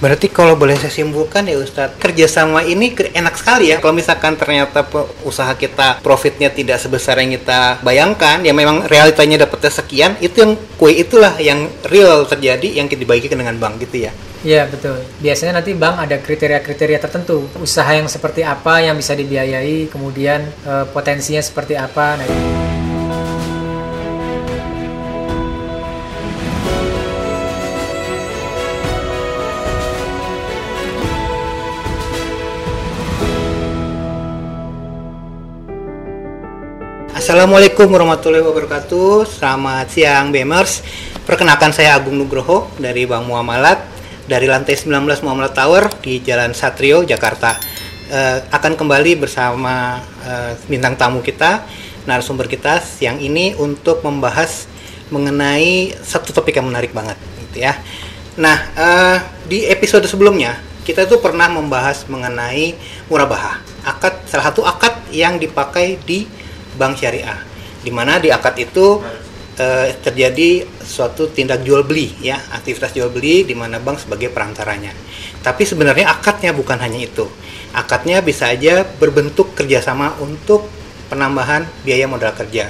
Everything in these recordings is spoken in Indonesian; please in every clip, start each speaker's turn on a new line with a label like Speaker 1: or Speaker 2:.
Speaker 1: Berarti kalau boleh saya simpulkan ya Ustadz, kerjasama ini enak sekali ya. Kalau misalkan ternyata usaha kita profitnya tidak sebesar yang kita bayangkan, ya memang realitanya dapatnya sekian, itu yang kue itulah yang real terjadi yang kita dibagikan dengan bank gitu ya.
Speaker 2: Iya betul. Biasanya nanti bank ada kriteria-kriteria tertentu. Usaha yang seperti apa yang bisa dibiayai, kemudian eh, potensinya seperti apa. Nah,
Speaker 1: Assalamualaikum warahmatullahi wabarakatuh. Selamat siang Bemers. Perkenalkan saya Agung Nugroho dari Bank Muamalat dari lantai 19 Muamalat Tower di Jalan Satrio Jakarta. Eh, akan kembali bersama eh, bintang tamu kita, narasumber kita siang ini untuk membahas mengenai satu topik yang menarik banget gitu ya. Nah, eh, di episode sebelumnya kita tuh pernah membahas mengenai murabahah. Akad salah satu akad yang dipakai di bank syariah di mana di akad itu eh, terjadi suatu tindak jual beli ya aktivitas jual beli di mana bank sebagai perantaranya. Tapi sebenarnya akadnya bukan hanya itu. Akadnya bisa aja berbentuk kerjasama untuk penambahan biaya modal kerja.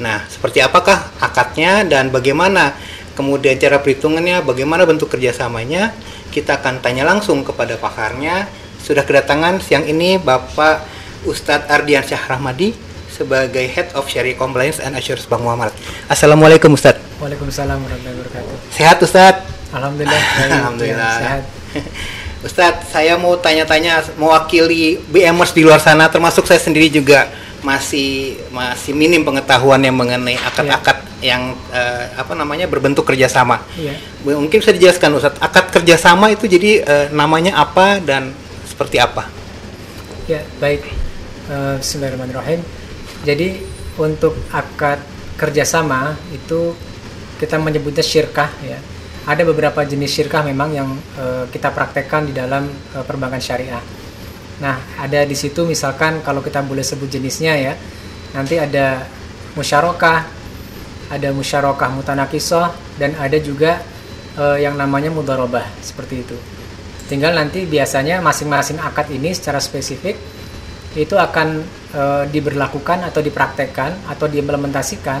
Speaker 1: Nah seperti apakah akadnya dan bagaimana kemudian cara perhitungannya bagaimana bentuk kerjasamanya kita akan tanya langsung kepada pakarnya. Sudah kedatangan siang ini Bapak Ustadz Ardian Syah Rahmadi sebagai Head of Syariah Compliance and Assurance Bank Muamalat. Assalamualaikum Ustadz.
Speaker 2: Waalaikumsalam warahmatullahi wabarakatuh.
Speaker 1: Sehat Ustadz?
Speaker 2: Alhamdulillah. baik.
Speaker 1: Alhamdulillah.
Speaker 2: Ya, sehat.
Speaker 1: Ustadz, saya mau tanya-tanya mewakili BMers di luar sana, termasuk saya sendiri juga masih masih minim pengetahuan yang mengenai akad-akad yang eh, apa namanya berbentuk kerjasama.
Speaker 2: Iya.
Speaker 1: Mungkin bisa dijelaskan Ustadz, akad kerjasama itu jadi eh, namanya apa dan seperti apa?
Speaker 2: Ya, baik. Eh, Bismillahirrahmanirrahim. Jadi untuk akad kerjasama itu kita menyebutnya syirkah ya. Ada beberapa jenis syirkah memang yang eh, kita praktekkan di dalam eh, perbankan syariah. Nah, ada di situ misalkan kalau kita boleh sebut jenisnya ya, nanti ada musyarakah, ada musyarakah mutanakisoh, dan ada juga eh, yang namanya mudharabah seperti itu. Tinggal nanti biasanya masing-masing akad ini secara spesifik itu akan e, diberlakukan atau dipraktekkan atau diimplementasikan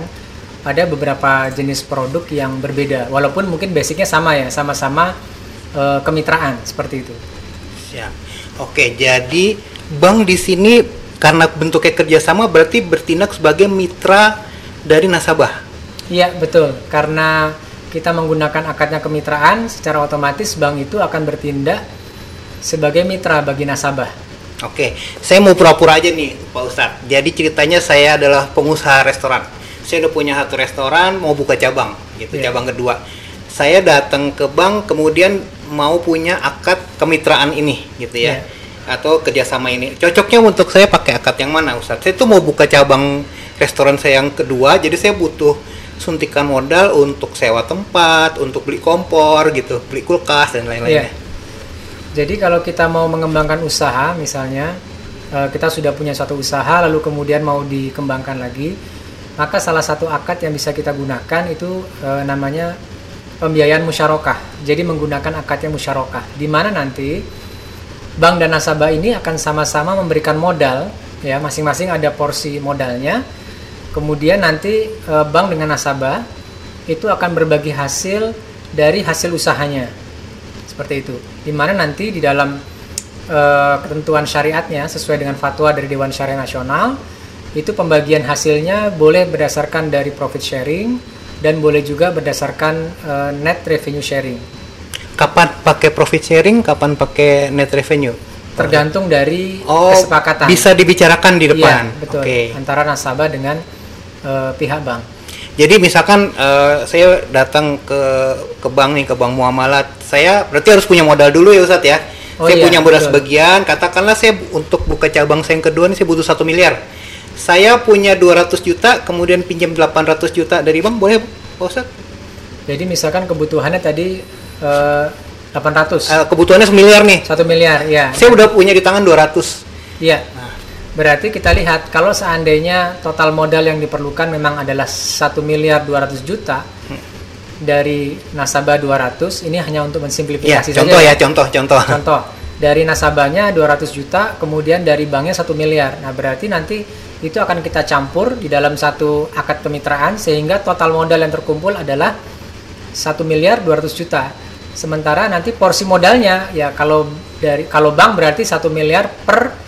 Speaker 2: pada beberapa jenis produk yang berbeda. Walaupun mungkin basicnya sama ya, sama-sama e, kemitraan seperti itu.
Speaker 1: Siap. Oke, jadi bank di sini karena bentuknya kerjasama berarti bertindak sebagai mitra dari nasabah.
Speaker 2: Iya betul, karena kita menggunakan akadnya kemitraan, secara otomatis bank itu akan bertindak sebagai mitra bagi nasabah.
Speaker 1: Oke, saya mau pura-pura aja nih Pak Ustadz. Jadi ceritanya saya adalah pengusaha restoran. Saya udah punya satu restoran, mau buka cabang, gitu,
Speaker 2: Iya.
Speaker 1: cabang kedua. Saya datang ke bank, kemudian mau punya akad kemitraan ini, gitu ya,
Speaker 2: Iya.
Speaker 1: atau kerjasama ini. Cocoknya untuk saya pakai akad yang mana, Ustadz? Saya tuh mau buka cabang restoran saya yang kedua, jadi saya butuh suntikan modal untuk sewa tempat, untuk beli kompor, gitu, beli kulkas dan lain-lainnya.
Speaker 2: Iya. Jadi kalau kita mau mengembangkan usaha, misalnya eh, kita sudah punya suatu usaha, lalu kemudian mau dikembangkan lagi, maka salah satu akad yang bisa kita gunakan itu eh, namanya pembiayaan musyarakah. Jadi menggunakan akad yang musyarakah, di mana nanti bank dan nasabah ini akan sama-sama memberikan modal, ya masing-masing ada porsi modalnya. Kemudian nanti eh, bank dengan nasabah itu akan berbagi hasil dari hasil usahanya seperti itu. Di mana nanti di dalam eh, ketentuan syariatnya sesuai dengan fatwa dari Dewan Syariah Nasional itu pembagian hasilnya boleh berdasarkan dari profit sharing dan boleh juga berdasarkan eh, net revenue sharing.
Speaker 1: Kapan pakai profit sharing, kapan pakai net revenue?
Speaker 2: Tergantung dari
Speaker 1: Oh,
Speaker 2: kesepakatan.
Speaker 1: bisa dibicarakan di depan.
Speaker 2: Iya, betul.
Speaker 1: Oke.
Speaker 2: Antara nasabah dengan eh, pihak bank.
Speaker 1: Jadi misalkan eh, saya datang ke ke bank nih, ke bank muamalat, saya berarti harus punya modal dulu ya Ustadz ya.
Speaker 2: Oh
Speaker 1: saya
Speaker 2: iya,
Speaker 1: punya modal
Speaker 2: betul.
Speaker 1: sebagian, katakanlah saya untuk buka cabang saya yang kedua nih saya butuh satu miliar. Saya punya 200 juta, kemudian pinjam 800 juta dari bank, boleh Pak Ustadz?
Speaker 2: Jadi misalkan kebutuhannya tadi eh, 800,
Speaker 1: Eh, kebutuhannya semiliar nih.
Speaker 2: satu miliar, ya.
Speaker 1: Saya udah punya di tangan 200.
Speaker 2: Iya. Berarti kita lihat kalau seandainya total modal yang diperlukan memang adalah 1 miliar 200 juta, dari nasabah 200 ini hanya untuk
Speaker 1: Ya,
Speaker 2: mensimplifikasi
Speaker 1: contoh
Speaker 2: saja
Speaker 1: ya, contoh, contoh.
Speaker 2: Contoh, dari nasabahnya 200 juta, kemudian dari banknya 1 miliar. Nah, berarti nanti itu akan kita campur di dalam satu akad kemitraan sehingga total modal yang terkumpul adalah 1 miliar 200 juta. Sementara nanti porsi modalnya ya kalau dari kalau bank berarti 1 miliar per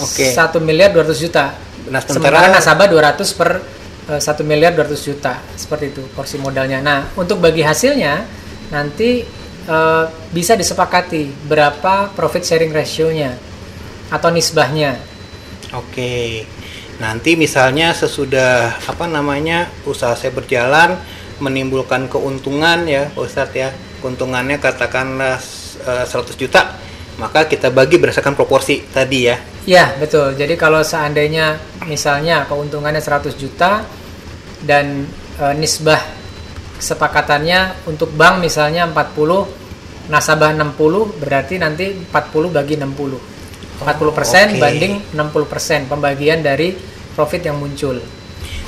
Speaker 1: Oke.
Speaker 2: 1 miliar 200 juta.
Speaker 1: Nah,
Speaker 2: Sementara
Speaker 1: sementara
Speaker 2: nasabah 200 per eh, 1 miliar 200 juta. Seperti itu porsi modalnya. Nah, untuk bagi hasilnya nanti eh, bisa disepakati berapa profit sharing ratio-nya atau nisbahnya.
Speaker 1: Oke. Nanti misalnya sesudah apa namanya usaha saya berjalan menimbulkan keuntungan ya Pak Ustadz ya. Keuntungannya katakanlah eh, 100 juta, maka kita bagi berdasarkan proporsi tadi ya.
Speaker 2: Ya, betul. Jadi kalau seandainya misalnya keuntungannya 100 juta dan eh, nisbah kesepakatannya untuk bank misalnya 40 nasabah 60 berarti nanti 40 bagi 60. 40% persen
Speaker 1: oke.
Speaker 2: banding 60% pembagian dari profit yang muncul.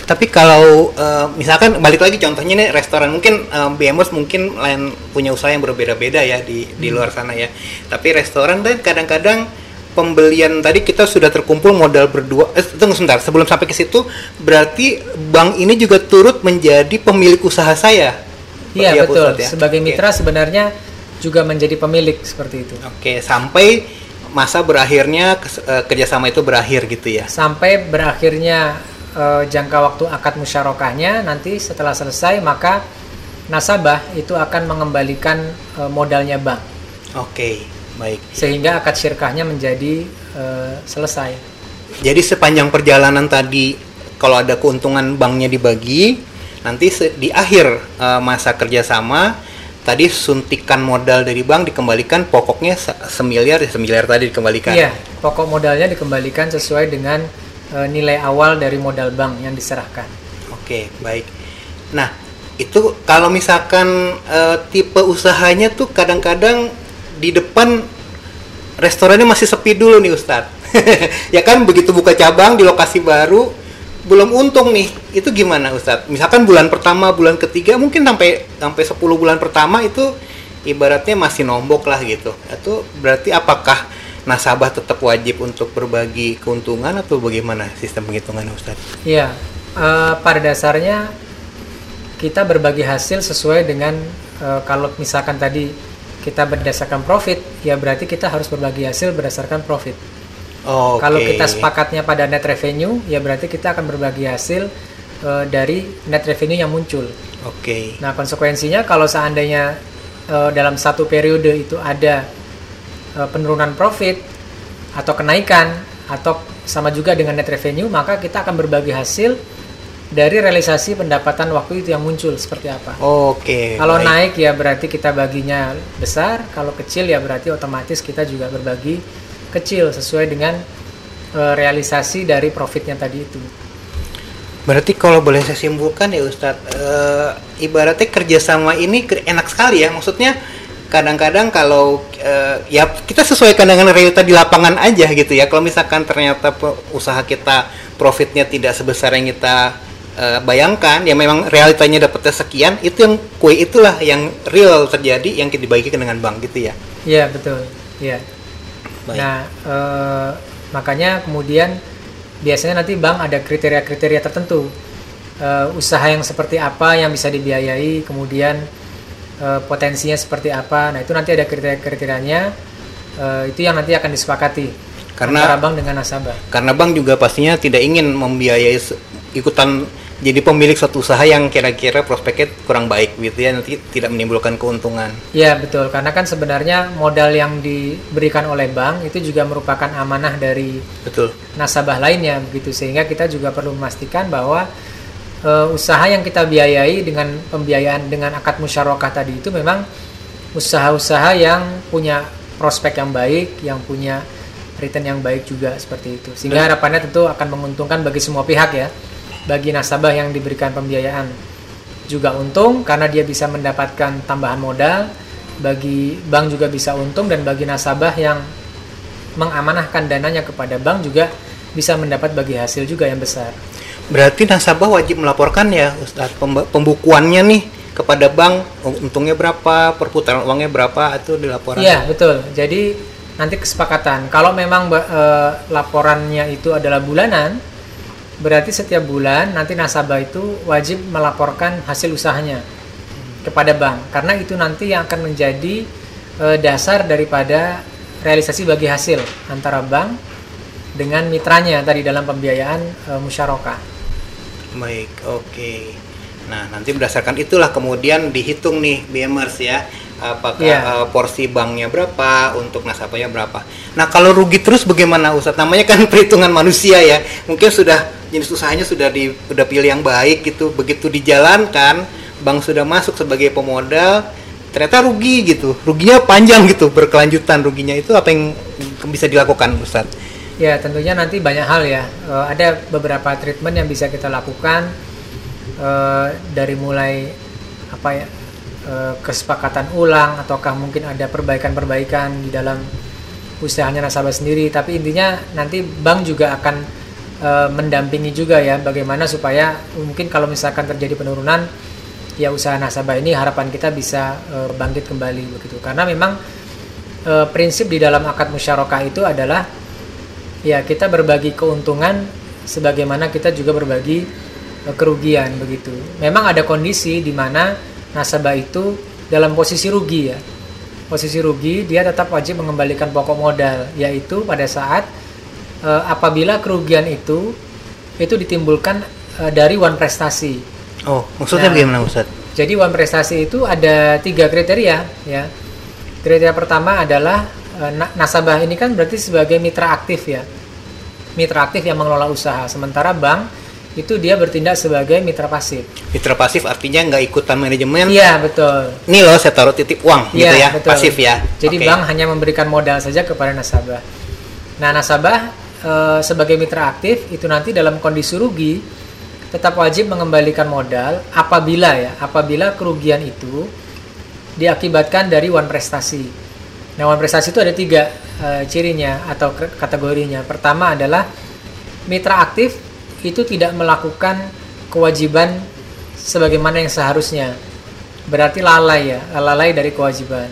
Speaker 1: Tapi kalau eh, misalkan balik lagi contohnya nih restoran mungkin eh, BMers mungkin lain punya usaha yang berbeda-beda ya di di luar sana ya. Tapi restoran dan kadang-kadang pembelian tadi kita sudah terkumpul modal berdua. Eh, tunggu sebentar sebelum sampai ke situ berarti bank ini juga turut menjadi pemilik usaha saya.
Speaker 2: Iya,
Speaker 1: Pak
Speaker 2: betul.
Speaker 1: Ustadz ya?
Speaker 2: Sebagai mitra sebenarnya juga menjadi pemilik seperti itu.
Speaker 1: Oke, sampai masa berakhirnya eh, kerjasama itu berakhir gitu ya.
Speaker 2: Sampai berakhirnya eh, jangka waktu akad musyarakahnya nanti setelah selesai maka nasabah itu akan mengembalikan eh, modalnya bank
Speaker 1: Oke, baik.
Speaker 2: sehingga akad syirkahnya menjadi eh, selesai.
Speaker 1: Jadi sepanjang perjalanan tadi kalau ada keuntungan banknya dibagi, nanti di akhir eh, masa kerjasama tadi suntikan modal dari bank dikembalikan pokoknya se- semiliar ya semiliar tadi dikembalikan.
Speaker 2: Iya, pokok modalnya dikembalikan sesuai dengan eh, nilai awal dari modal bank yang diserahkan.
Speaker 1: Oke, baik. Nah, itu kalau misalkan eh, tipe usahanya tuh kadang-kadang di depan restorannya masih sepi dulu nih Ustadz. ya kan begitu buka cabang di lokasi baru belum untung nih. Itu gimana Ustadz? Misalkan bulan pertama, bulan ketiga mungkin sampai sampai 10 bulan pertama itu ibaratnya masih nombok lah gitu. Itu berarti apakah nasabah tetap wajib untuk berbagi keuntungan atau bagaimana sistem penghitungan Ustadz?
Speaker 2: Iya, eh, pada dasarnya kita berbagi hasil sesuai dengan eh, kalau misalkan tadi kita berdasarkan profit, ya berarti kita harus berbagi hasil berdasarkan profit.
Speaker 1: Oke.
Speaker 2: Kalau kita sepakatnya pada net revenue, ya berarti kita akan berbagi hasil eh, dari net revenue yang muncul.
Speaker 1: Oke.
Speaker 2: Nah, konsekuensinya kalau seandainya eh, dalam satu periode itu ada penurunan profit atau kenaikan atau sama juga dengan net revenue, maka kita akan berbagi hasil dari realisasi pendapatan waktu itu yang muncul seperti apa.
Speaker 1: Oke.
Speaker 2: Kalau
Speaker 1: baik.
Speaker 2: naik ya berarti kita baginya besar, kalau kecil ya berarti otomatis kita juga berbagi kecil sesuai dengan eh, realisasi dari profitnya tadi itu.
Speaker 1: Berarti kalau boleh saya simpulkan ya Ustadz, eh, ibaratnya kerjasama ini enak sekali ya. Maksudnya kadang-kadang kalau eh, ya kita sesuaikan dengan realita di lapangan aja gitu ya. Kalau misalkan ternyata usaha kita profitnya tidak sebesar yang kita eh, bayangkan, ya memang realitanya dapatnya sekian, itu yang kue itulah yang real terjadi yang dibagikan dengan bank gitu ya.
Speaker 2: Iya betul. Iya.
Speaker 1: Baik.
Speaker 2: Nah, eh, makanya kemudian biasanya nanti bank ada kriteria-kriteria tertentu. Eh, usaha yang seperti apa yang bisa dibiayai, kemudian eh, potensinya seperti apa. Nah, itu nanti ada kriteria-kriterianya. Eh, itu yang nanti akan disepakati
Speaker 1: Karena-
Speaker 2: antara bank dengan nasabah.
Speaker 1: Karena bank juga pastinya tidak ingin membiayai ikutan jadi pemilik suatu usaha yang kira-kira prospeknya kurang baik gitu ya nanti tidak menimbulkan keuntungan.
Speaker 2: Iya betul, karena kan sebenarnya modal yang diberikan oleh bank itu juga merupakan amanah dari
Speaker 1: Betul.
Speaker 2: nasabah lainnya begitu sehingga kita juga perlu memastikan bahwa eh, usaha yang kita biayai dengan pembiayaan dengan akad musyarakah tadi itu memang usaha-usaha yang punya prospek yang baik, yang punya return yang baik juga seperti itu. Sehingga harapannya tentu akan menguntungkan bagi semua pihak ya. Bagi nasabah yang diberikan pembiayaan juga untung karena dia bisa mendapatkan tambahan modal, bagi bank juga bisa untung dan bagi nasabah yang mengamanahkan dananya kepada bank juga bisa mendapat bagi hasil juga yang besar.
Speaker 1: Berarti nasabah wajib melaporkan ya Ustaz pembukuannya nih kepada bank untungnya berapa, perputaran uangnya berapa itu dilaporkan.
Speaker 2: Iya, betul. Jadi nanti kesepakatan. Kalau memang e, laporannya itu adalah bulanan, berarti setiap bulan nanti nasabah itu wajib melaporkan hasil usahanya kepada bank karena itu nanti yang akan menjadi e, dasar daripada realisasi bagi hasil antara bank dengan mitranya tadi dalam pembiayaan e, musyarakah.
Speaker 1: Baik, oke. Okay. Nah, nanti berdasarkan itulah kemudian dihitung nih BMers ya apakah yeah. Iya. uh, porsi banknya berapa untuk nasabahnya berapa. Nah kalau rugi terus bagaimana Ustaz? Namanya kan perhitungan manusia ya. Mungkin sudah jenis usahanya sudah di sudah pilih yang baik gitu. Begitu dijalankan, bank sudah masuk sebagai pemodal, ternyata rugi gitu. Ruginya panjang gitu, berkelanjutan ruginya itu apa yang bisa dilakukan Ustaz?
Speaker 2: Ya tentunya nanti banyak hal ya. Uh, ada beberapa treatment yang bisa kita lakukan uh, dari mulai apa ya Eh, kesepakatan ulang ataukah mungkin ada perbaikan-perbaikan di dalam usahanya nasabah sendiri tapi intinya nanti bank juga akan e, mendampingi juga ya bagaimana supaya mungkin kalau misalkan terjadi penurunan ya usaha nasabah ini harapan kita bisa e, bangkit kembali begitu karena memang e, prinsip di dalam akad musyarakah itu adalah ya kita berbagi keuntungan sebagaimana kita juga berbagi e, kerugian begitu memang ada kondisi di mana nasabah itu dalam posisi rugi ya. Posisi rugi dia tetap wajib mengembalikan pokok modal yaitu pada saat e, apabila kerugian itu itu ditimbulkan e, dari one prestasi.
Speaker 1: Oh, maksudnya nah, bagaimana Ustaz?
Speaker 2: Jadi one prestasi itu ada tiga kriteria ya. Kriteria pertama adalah nasabah ini kan berarti sebagai mitra aktif ya. Mitra aktif yang mengelola usaha. Sementara bank itu dia bertindak sebagai mitra pasif.
Speaker 1: Mitra pasif artinya nggak ikutan manajemen.
Speaker 2: Iya betul.
Speaker 1: Ini loh saya taruh titip uang gitu ya, betul. pasif ya.
Speaker 2: Jadi okay. bank hanya memberikan modal saja kepada nasabah. Nah nasabah e, sebagai mitra aktif itu nanti dalam kondisi rugi tetap wajib mengembalikan modal apabila ya apabila kerugian itu diakibatkan dari one prestasi. One prestasi itu ada tiga e, cirinya atau kategorinya. Pertama adalah mitra aktif itu tidak melakukan kewajiban sebagaimana yang seharusnya. Berarti lalai ya, lalai dari kewajiban.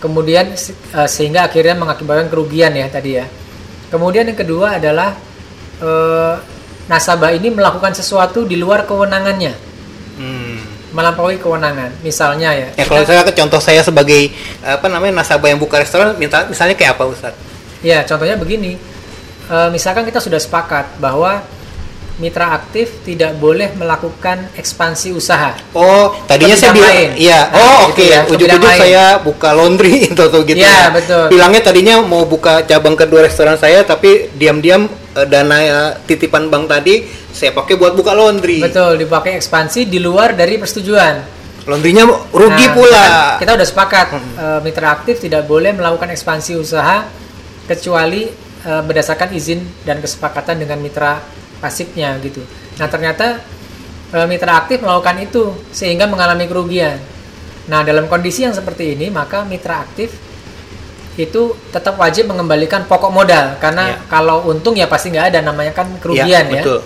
Speaker 2: Kemudian eh, sehingga akhirnya mengakibatkan kerugian ya tadi ya. Kemudian yang kedua adalah eh, nasabah ini melakukan sesuatu di luar kewenangannya. Melampaui kewenangan. Misalnya ya.
Speaker 1: Ya kalau saya contoh saya sebagai apa namanya nasabah yang buka restoran minta misalnya kayak apa Ustaz?
Speaker 2: Ya, contohnya begini e, misalkan kita sudah sepakat bahwa mitra aktif tidak boleh melakukan ekspansi usaha.
Speaker 1: Oh, tadinya saya bilang, iya. Nah, oh, oke. Okay. Ya, Ujung-ujung saya buka laundry itu tuh gitu.
Speaker 2: Iya, ya. betul.
Speaker 1: Bilangnya tadinya mau buka cabang kedua restoran saya, tapi diam-diam uh, dana uh, titipan bank tadi saya pakai buat buka laundry.
Speaker 2: Betul, dipakai ekspansi di luar dari persetujuan.
Speaker 1: Laundrynya rugi nah, pula.
Speaker 2: Kita, kita udah sepakat hmm. uh, mitra aktif tidak boleh melakukan ekspansi usaha kecuali e, berdasarkan izin dan kesepakatan dengan mitra pasifnya gitu. Nah ternyata e, mitra aktif melakukan itu sehingga mengalami kerugian. Nah dalam kondisi yang seperti ini maka mitra aktif itu tetap wajib mengembalikan pokok modal karena ya. kalau untung ya pasti nggak ada namanya kan kerugian ya. Betul.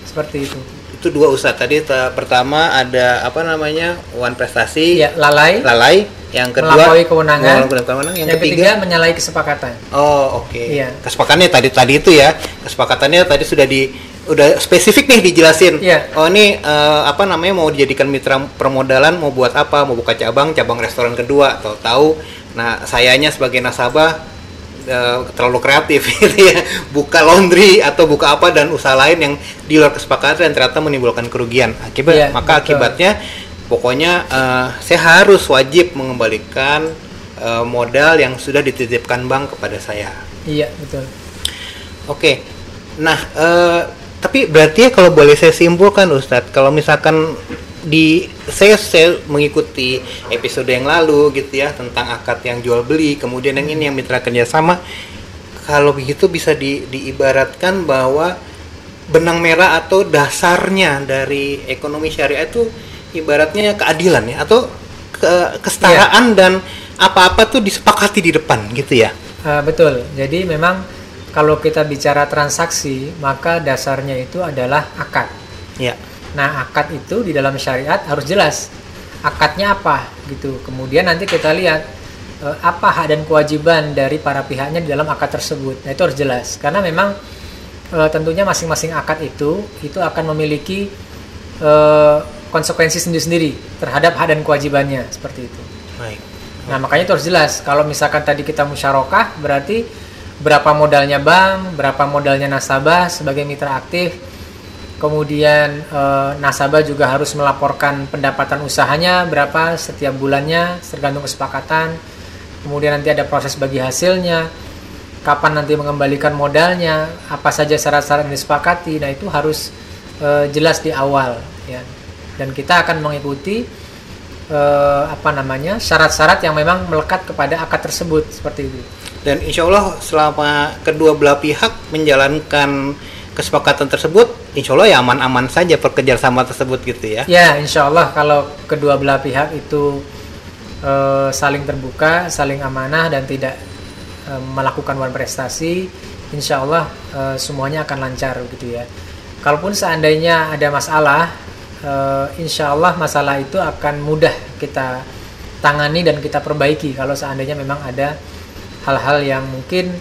Speaker 2: Ya. Seperti itu.
Speaker 1: Itu dua usaha. Tadi pertama ada apa namanya one prestasi.
Speaker 2: Ya, lalai.
Speaker 1: Lalai. Yang kedua
Speaker 2: melampaui kewenangan,
Speaker 1: kewenangan.
Speaker 2: Yang, yang ketiga, ketiga menyalahi kesepakatan.
Speaker 1: Oh oke. Okay. iya. kesepakatannya tadi tadi itu ya. Kesepakatannya tadi sudah di udah spesifik nih dijelasin.
Speaker 2: Iya.
Speaker 1: oh ini uh, apa namanya mau dijadikan mitra permodalan mau buat apa? Mau buka cabang cabang restoran kedua atau tahu nah sayanya sebagai nasabah uh, terlalu kreatif gitu ya buka laundry atau buka apa dan usaha lain yang di luar kesepakatan dan ternyata menimbulkan kerugian akibat yeah, maka betul. akibatnya pokoknya uh, saya harus wajib mengembalikan uh, modal yang sudah dititipkan bank kepada saya
Speaker 2: iya betul
Speaker 1: oke okay. nah uh, tapi berarti ya kalau boleh saya simpulkan Ustadz kalau misalkan di saya saya mengikuti episode yang lalu gitu ya tentang akad yang jual beli kemudian yang ini yang mitra kerjasama kalau begitu bisa di, diibaratkan bahwa benang merah atau dasarnya dari ekonomi syariah itu ibaratnya keadilan ya atau ke, kesetaraan ya. dan apa-apa tuh disepakati di depan gitu ya.
Speaker 2: Uh, betul. Jadi memang kalau kita bicara transaksi maka dasarnya itu adalah akad.
Speaker 1: Ya
Speaker 2: Nah, akad itu di dalam syariat harus jelas. Akadnya apa gitu. Kemudian nanti kita lihat eh, apa hak dan kewajiban dari para pihaknya di dalam akad tersebut. Nah, itu harus jelas. Karena memang eh, tentunya masing-masing akad itu itu akan memiliki eh, konsekuensi sendiri-sendiri terhadap hak dan kewajibannya seperti itu.
Speaker 1: Baik.
Speaker 2: Nah, makanya itu harus jelas. Kalau misalkan tadi kita musyarakah, berarti berapa modalnya bank, berapa modalnya nasabah sebagai mitra aktif. Kemudian eh, nasabah juga harus melaporkan pendapatan usahanya berapa setiap bulannya, tergantung kesepakatan. Kemudian nanti ada proses bagi hasilnya, kapan nanti mengembalikan modalnya, apa saja syarat-syarat yang disepakati. Nah, itu harus eh, jelas di awal ya. Dan kita akan mengikuti eh, apa namanya syarat-syarat yang memang melekat kepada akad tersebut seperti itu.
Speaker 1: Dan insya Allah selama kedua belah pihak menjalankan kesepakatan tersebut, insya Allah ya aman-aman saja perkerjasama tersebut gitu ya.
Speaker 2: Ya, insya Allah kalau kedua belah pihak itu eh, saling terbuka, saling amanah dan tidak eh, melakukan wan prestasi, insya Allah eh, semuanya akan lancar gitu ya. Kalaupun seandainya ada masalah, eh, insya Allah masalah itu akan mudah kita tangani dan kita perbaiki kalau seandainya memang ada hal-hal yang mungkin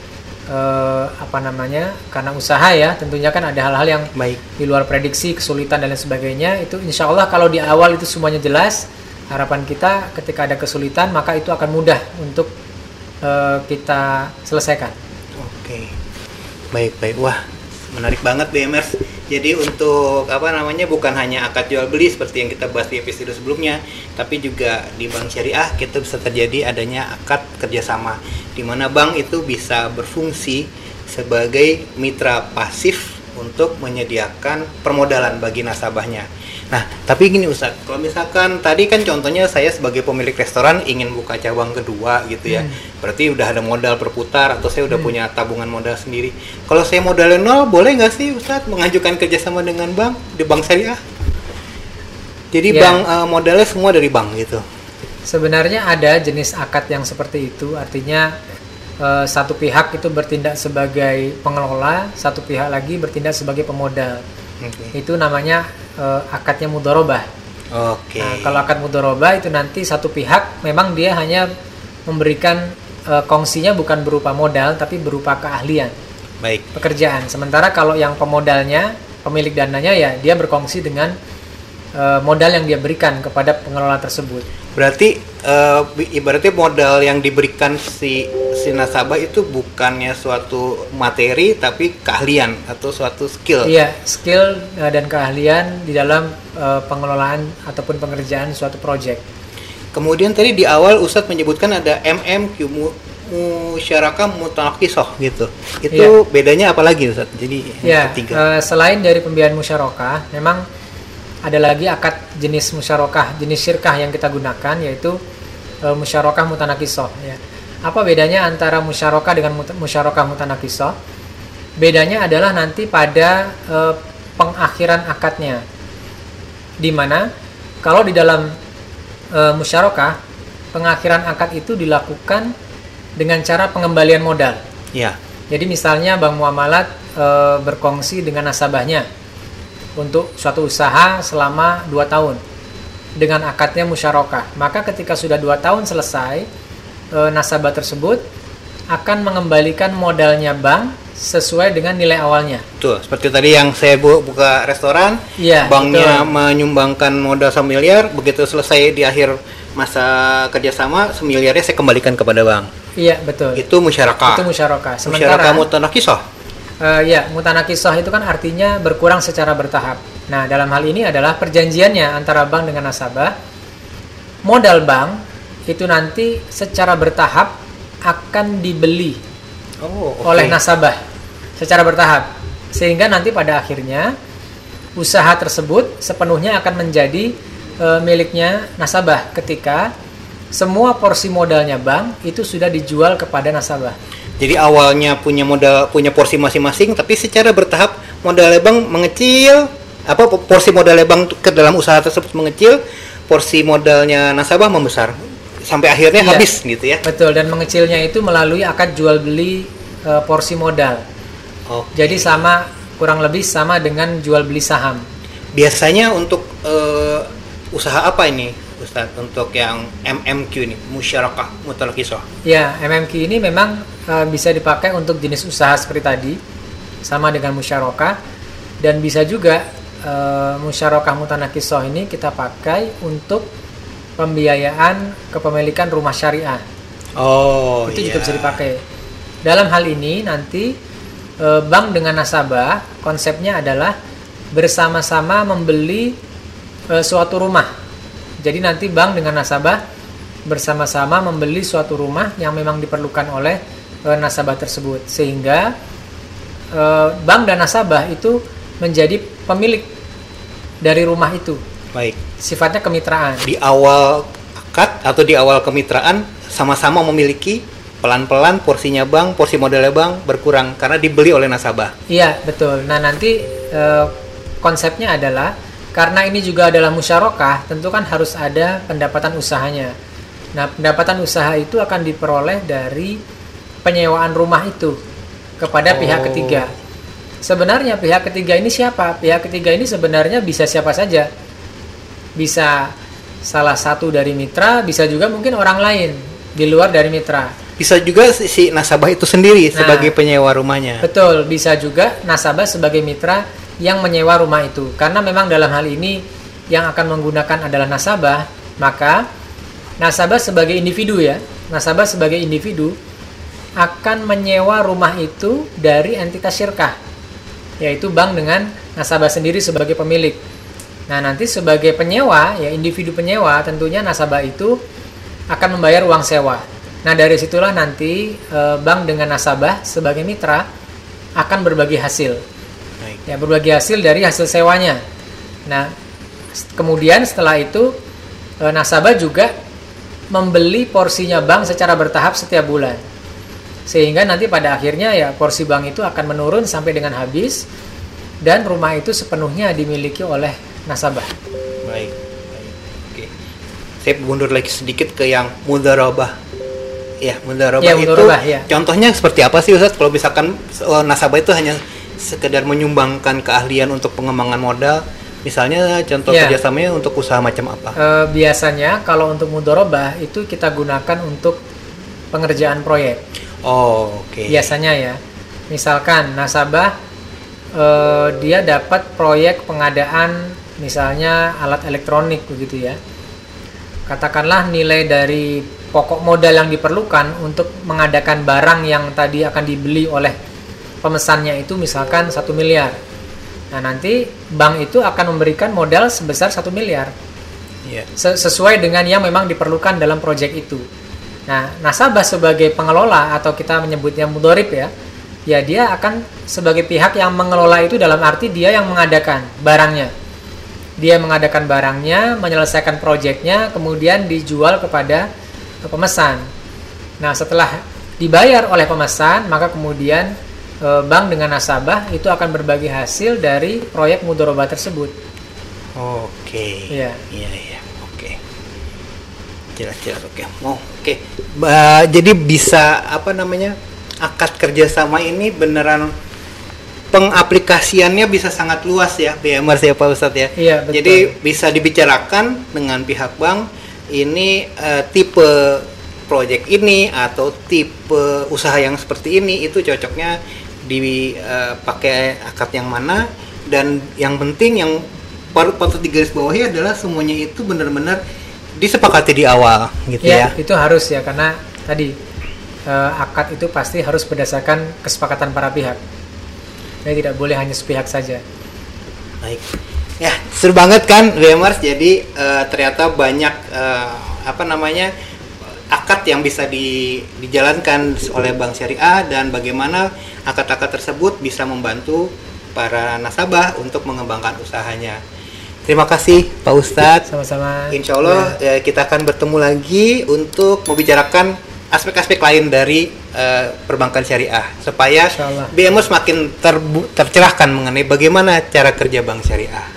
Speaker 2: eh, apa namanya karena usaha ya tentunya kan ada hal-hal yang
Speaker 1: Baik.
Speaker 2: di luar prediksi kesulitan dan lain sebagainya itu insya Allah kalau di awal itu semuanya jelas harapan kita ketika ada kesulitan maka itu akan mudah untuk eh, kita selesaikan
Speaker 1: Oke. Baik, baik. Wah, menarik banget BMers. Jadi untuk apa namanya bukan hanya akad jual beli seperti yang kita bahas di episode sebelumnya, tapi juga di bank syariah kita bisa terjadi adanya akad kerjasama, di mana bank itu bisa berfungsi sebagai mitra pasif untuk menyediakan permodalan bagi nasabahnya. Nah, tapi gini Ustaz, kalau misalkan tadi kan contohnya saya sebagai pemilik restoran ingin buka cabang kedua gitu ya.
Speaker 2: Hmm.
Speaker 1: Berarti udah ada modal berputar atau saya udah
Speaker 2: Hmm.
Speaker 1: punya tabungan modal sendiri. Kalau saya modalnya nol, boleh nggak sih Ustaz mengajukan kerjasama dengan bank di bank syariah? Jadi
Speaker 2: Ya.
Speaker 1: bank eh, modalnya semua dari bank gitu.
Speaker 2: sebenarnya ada jenis akad yang seperti itu artinya eh, satu pihak itu bertindak sebagai pengelola satu pihak lagi bertindak sebagai pemodal
Speaker 1: Oke.
Speaker 2: itu namanya eh, akadnya mudorobah
Speaker 1: Oke.
Speaker 2: Nah, kalau akad mudoroba itu nanti satu pihak memang dia hanya memberikan eh, kongsinya bukan berupa modal tapi berupa keahlian
Speaker 1: Baik.
Speaker 2: pekerjaan. Sementara kalau yang pemodalnya, pemilik dananya ya dia berkongsi dengan eh, modal yang dia berikan kepada pengelola tersebut.
Speaker 1: Berarti bi- ibaratnya modal yang diberikan si si nasabah itu bukannya suatu materi tapi keahlian atau suatu skill.
Speaker 2: Iya, skill eh, dan keahlian di dalam eh, pengelolaan ataupun pengerjaan suatu proyek.
Speaker 1: Kemudian tadi di awal Ustadz menyebutkan ada MMQ mu- musyarakah mutanakisoh gitu. Itu bedanya apa lagi Ustadz? Jadi
Speaker 2: Ya,
Speaker 1: ketiga.
Speaker 2: eh, selain dari pembiayaan musyarakah, memang ada lagi akad jenis musyarakah, jenis syirkah yang kita gunakan yaitu eh, musyarakah mutanakisoh. Ya. Apa bedanya antara musyarakah dengan mut- musyarakah mutanakisoh? Bedanya adalah nanti pada eh, pengakhiran akadnya, di mana kalau di dalam eh, musyarakah pengakhiran akad itu dilakukan dengan cara pengembalian modal.
Speaker 1: ya.
Speaker 2: Jadi misalnya Bank Muamalat e, berkongsi dengan nasabahnya untuk suatu usaha selama 2 tahun dengan akadnya musyarakah. Maka ketika sudah dua tahun selesai, e, nasabah tersebut akan mengembalikan modalnya bank sesuai dengan nilai awalnya.
Speaker 1: Betul. Seperti tadi yang saya bu- buka restoran,
Speaker 2: Iya,
Speaker 1: banknya
Speaker 2: betul.
Speaker 1: menyumbangkan modal semiliar, begitu selesai di akhir masa kerjasama, semiliarnya saya kembalikan kepada bank.
Speaker 2: Iya, betul.
Speaker 1: Itu musyarakah.
Speaker 2: Itu musyarakah.
Speaker 1: Musyarakah
Speaker 2: Sementara Eh, ya, mutanakisah itu kan artinya berkurang secara bertahap. Nah, dalam hal ini adalah perjanjiannya antara bank dengan nasabah. Modal bank itu nanti secara bertahap akan dibeli
Speaker 1: Oh, oke.
Speaker 2: oleh nasabah secara bertahap. Sehingga nanti pada akhirnya usaha tersebut sepenuhnya akan menjadi eh, miliknya nasabah ketika semua porsi modalnya bank itu sudah dijual kepada nasabah.
Speaker 1: Jadi awalnya punya modal punya porsi masing-masing, tapi secara bertahap modal bank mengecil, apa porsi modal bank ke dalam usaha tersebut mengecil, porsi modalnya nasabah membesar sampai akhirnya
Speaker 2: Iya.
Speaker 1: habis gitu ya.
Speaker 2: Betul, dan mengecilnya itu melalui akad jual beli e, porsi modal.
Speaker 1: Oh,
Speaker 2: Jadi sama kurang lebih sama dengan jual beli saham.
Speaker 1: biasanya untuk uh, usaha apa ini Ustadz untuk yang MMQ ini musyarakah mutalakisah
Speaker 2: ya MMQ ini memang uh, bisa dipakai untuk jenis usaha seperti tadi sama dengan musyarakah dan bisa juga uh, musyarakah mutanakisoh ini kita pakai untuk pembiayaan kepemilikan rumah syariah.
Speaker 1: Oh,
Speaker 2: itu
Speaker 1: iya.
Speaker 2: juga bisa dipakai. Dalam hal ini nanti uh, bank dengan nasabah konsepnya adalah bersama-sama membeli uh, suatu rumah. Jadi nanti bank dengan nasabah bersama-sama membeli suatu rumah yang memang diperlukan oleh uh, nasabah tersebut sehingga uh, bank dan nasabah itu menjadi pemilik dari rumah itu.
Speaker 1: Baik.
Speaker 2: Sifatnya kemitraan.
Speaker 1: Di awal akad atau di awal kemitraan sama-sama memiliki pelan-pelan porsinya bank, porsi modalnya bank berkurang karena dibeli oleh nasabah.
Speaker 2: Iya, betul. Nah, nanti uh, konsepnya adalah karena ini juga adalah musyarakah, tentu kan harus ada pendapatan usahanya. Nah, pendapatan usaha itu akan diperoleh dari penyewaan rumah itu kepada oh. pihak ketiga. Sebenarnya pihak ketiga ini siapa? Pihak ketiga ini sebenarnya bisa siapa saja. Bisa salah satu dari mitra, bisa juga mungkin orang lain di luar dari mitra.
Speaker 1: Bisa juga si nasabah itu sendiri nah, sebagai penyewa rumahnya.
Speaker 2: Betul, bisa juga nasabah sebagai mitra yang menyewa rumah itu. Karena memang dalam hal ini yang akan menggunakan adalah nasabah, maka nasabah sebagai individu ya, nasabah sebagai individu akan menyewa rumah itu dari entitas syirkah yaitu bank dengan nasabah sendiri sebagai pemilik. Nah, nanti sebagai penyewa, ya individu penyewa, tentunya nasabah itu akan membayar uang sewa. Nah, dari situlah nanti e, bank dengan nasabah sebagai mitra akan berbagi hasil. Ya, berbagi hasil dari hasil sewanya. Nah, kemudian setelah itu e, nasabah juga membeli porsinya bank secara bertahap setiap bulan sehingga nanti pada akhirnya ya porsi bank itu akan menurun sampai dengan habis dan rumah itu sepenuhnya dimiliki oleh nasabah.
Speaker 1: Baik. Baik. Oke. Saya mundur lagi sedikit ke yang mudarabah. Ya, mudarabah ya, itu ya. contohnya seperti apa sih Ustaz kalau misalkan oh, nasabah itu hanya sekedar menyumbangkan keahlian untuk pengembangan modal Misalnya contoh ya. kerjasamanya untuk usaha macam apa?
Speaker 2: E, biasanya kalau untuk mudorobah itu kita gunakan untuk pengerjaan proyek.
Speaker 1: Oh, oke. Okay.
Speaker 2: Biasanya ya. Misalkan nasabah uh, dia dapat proyek pengadaan misalnya alat elektronik begitu ya. Katakanlah nilai dari pokok modal yang diperlukan untuk mengadakan barang yang tadi akan dibeli oleh pemesannya itu misalkan satu miliar. Nah nanti bank itu akan memberikan modal sebesar satu miliar. Yeah. Sesuai dengan yang memang diperlukan dalam proyek itu. Nah, nasabah sebagai pengelola atau kita menyebutnya mudorib ya, ya dia akan sebagai pihak yang mengelola itu dalam arti dia yang mengadakan barangnya. Dia mengadakan barangnya, menyelesaikan proyeknya, kemudian dijual kepada pemesan. Nah, setelah dibayar oleh pemesan, maka kemudian bank dengan nasabah itu akan berbagi hasil dari proyek mudoroba tersebut.
Speaker 1: Oke.
Speaker 2: Iya.
Speaker 1: Iya, iya. Oke. Jelas-jelas oke. Mau Oke, uh, jadi bisa apa namanya akad kerjasama ini beneran pengaplikasiannya bisa sangat luas ya, BMR ya Pak Ustadz ya.
Speaker 2: Iya betul.
Speaker 1: Jadi bisa dibicarakan dengan pihak bank ini uh, tipe proyek ini atau tipe usaha yang seperti ini itu cocoknya dipakai uh, akad yang mana dan yang penting yang patut digaris bawahi adalah semuanya itu benar-benar disepakati di awal gitu ya.
Speaker 2: ya. Itu harus ya karena tadi uh, akad itu pasti harus berdasarkan kesepakatan para pihak. Jadi tidak boleh hanya sepihak saja.
Speaker 1: Baik. Ya, seru banget kan Gamers. Jadi uh, ternyata banyak uh, apa namanya akad yang bisa di, dijalankan oleh Bank Syariah dan bagaimana akad-akad tersebut bisa membantu para nasabah untuk mengembangkan usahanya. Terima kasih Pak Ustadz.
Speaker 2: Sama-sama.
Speaker 1: Insya Allah ya. ya, kita akan bertemu lagi untuk membicarakan aspek-aspek lain dari uh, perbankan syariah supaya BMO semakin terbu tercerahkan mengenai bagaimana cara kerja bank syariah.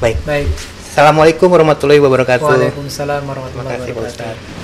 Speaker 1: Baik.
Speaker 2: Baik.
Speaker 1: Assalamualaikum warahmatullahi wabarakatuh.
Speaker 2: Waalaikumsalam warahmatullahi wabarakatuh.